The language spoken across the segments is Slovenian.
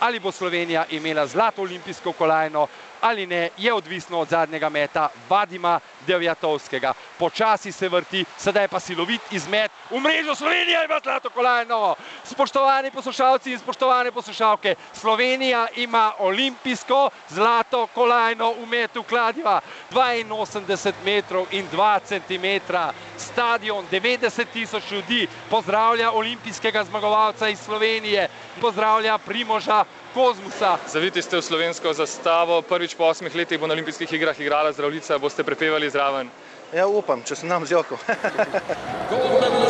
ali bo Slovenija imela zlato olimpijsko kolajno ali ne, je odvisno od zadnjega meta Vadima Devjatovskega. Počasi se vrti, sedaj pa silovit izmet v mrežo Slovenija ima zlato kolajno. Spoštovani poslušalci in spoštovane poslušalke, Slovenija ima olimpijsko zlato kolajno v metu kladiva. 82 metrov in 2 centimetra. Stadion, 90 tisoč ljudi, pozdravlja olimpijskega zmagovalca iz Slovenije, pozdravlja Primoža Kozmusa. Zaviti ste v slovensko zastavo, prvič po osmih letih bo na olimpijskih igrah igrala zdravljica, boste prepevali zraven. Ja, upam, če se nam z joko.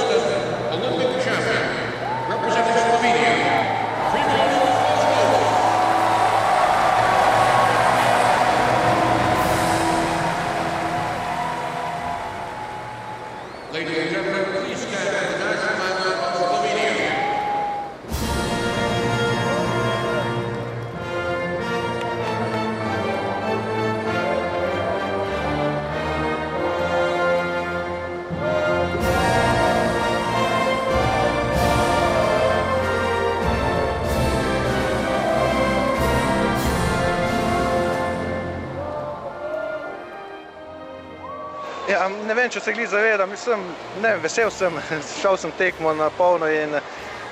Ja, ne vem, če se glih zavedam, mislim, ne, vesel sem, šel sem tekmo na polno in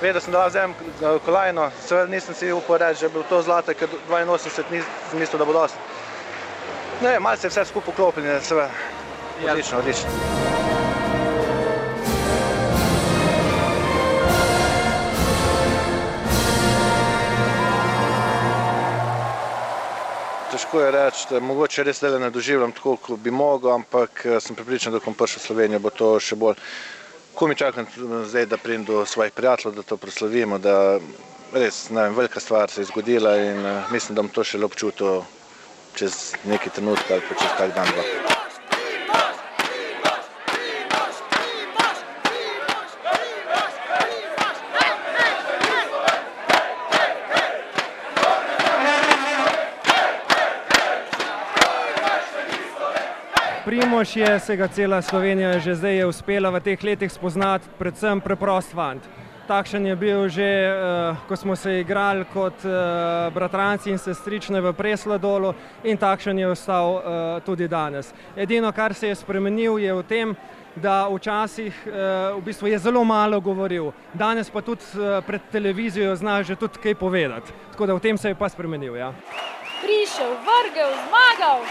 vedel sem, da lahko vzem kolajno. Seveda nisem si upal reči, da je bil to zlato, ker 82 nisem mislil, da bo dosti. Ne vem, malce je vse skupaj poklopljeno, seveda. Odlično, odlično. Težko je reči, da mogoče res zdaj ne doživljam tako, kot bi mogel, ampak eh, sem pripričan, da ko bom prišel v Slovenijo, bo to še bolj. Ko mi čakam zdaj, da pridem do svojih prijateljev, da to proslavimo, da res, ne vem, velika stvar se je zgodila in uh, mislim, da bom to šele občutil čez neki trenutek ali pa čez kak dan dva. Primož je, se ga cela Slovenija že zdaj je uspela v teh letih spoznati, predvsem preprost fant. Takšen je bil že, uh, ko smo se igrali kot uh, bratranci in sestrične v Presladolu in takšen je ostal uh, tudi danes. Edino, kar se je spremenil, je v tem, da včasih uh, v bistvu je zelo malo govoril, danes pa tudi uh, pred televizijo zna že tudi kaj povedati. Tako da v tem se je pa spremenil. Ja. prišel, vrgel, zmagal.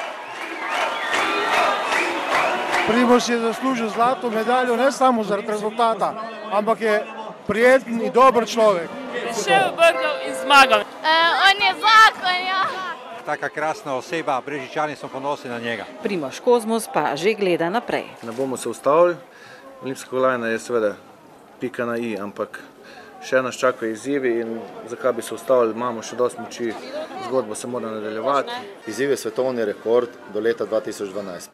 Primož je zaslužil zlato medaljo ne samo zaradi rezultata, ampak je prijeten in dober človek. Prišel, vrgel in zmagal. on je zakon, ja. Taka krasna oseba, Brežičani smo ponosni na njega. Primož Kozmus pa že gleda naprej. Ne bomo se ustavili, olimpijska kolajna je seveda pika na i, ampak še nas čakajo izzivi in zakaj bi se ustavili, imamo še dosti moči, zgodba se mora nadaljevati. Izziv je svetovni rekord do leta 2012.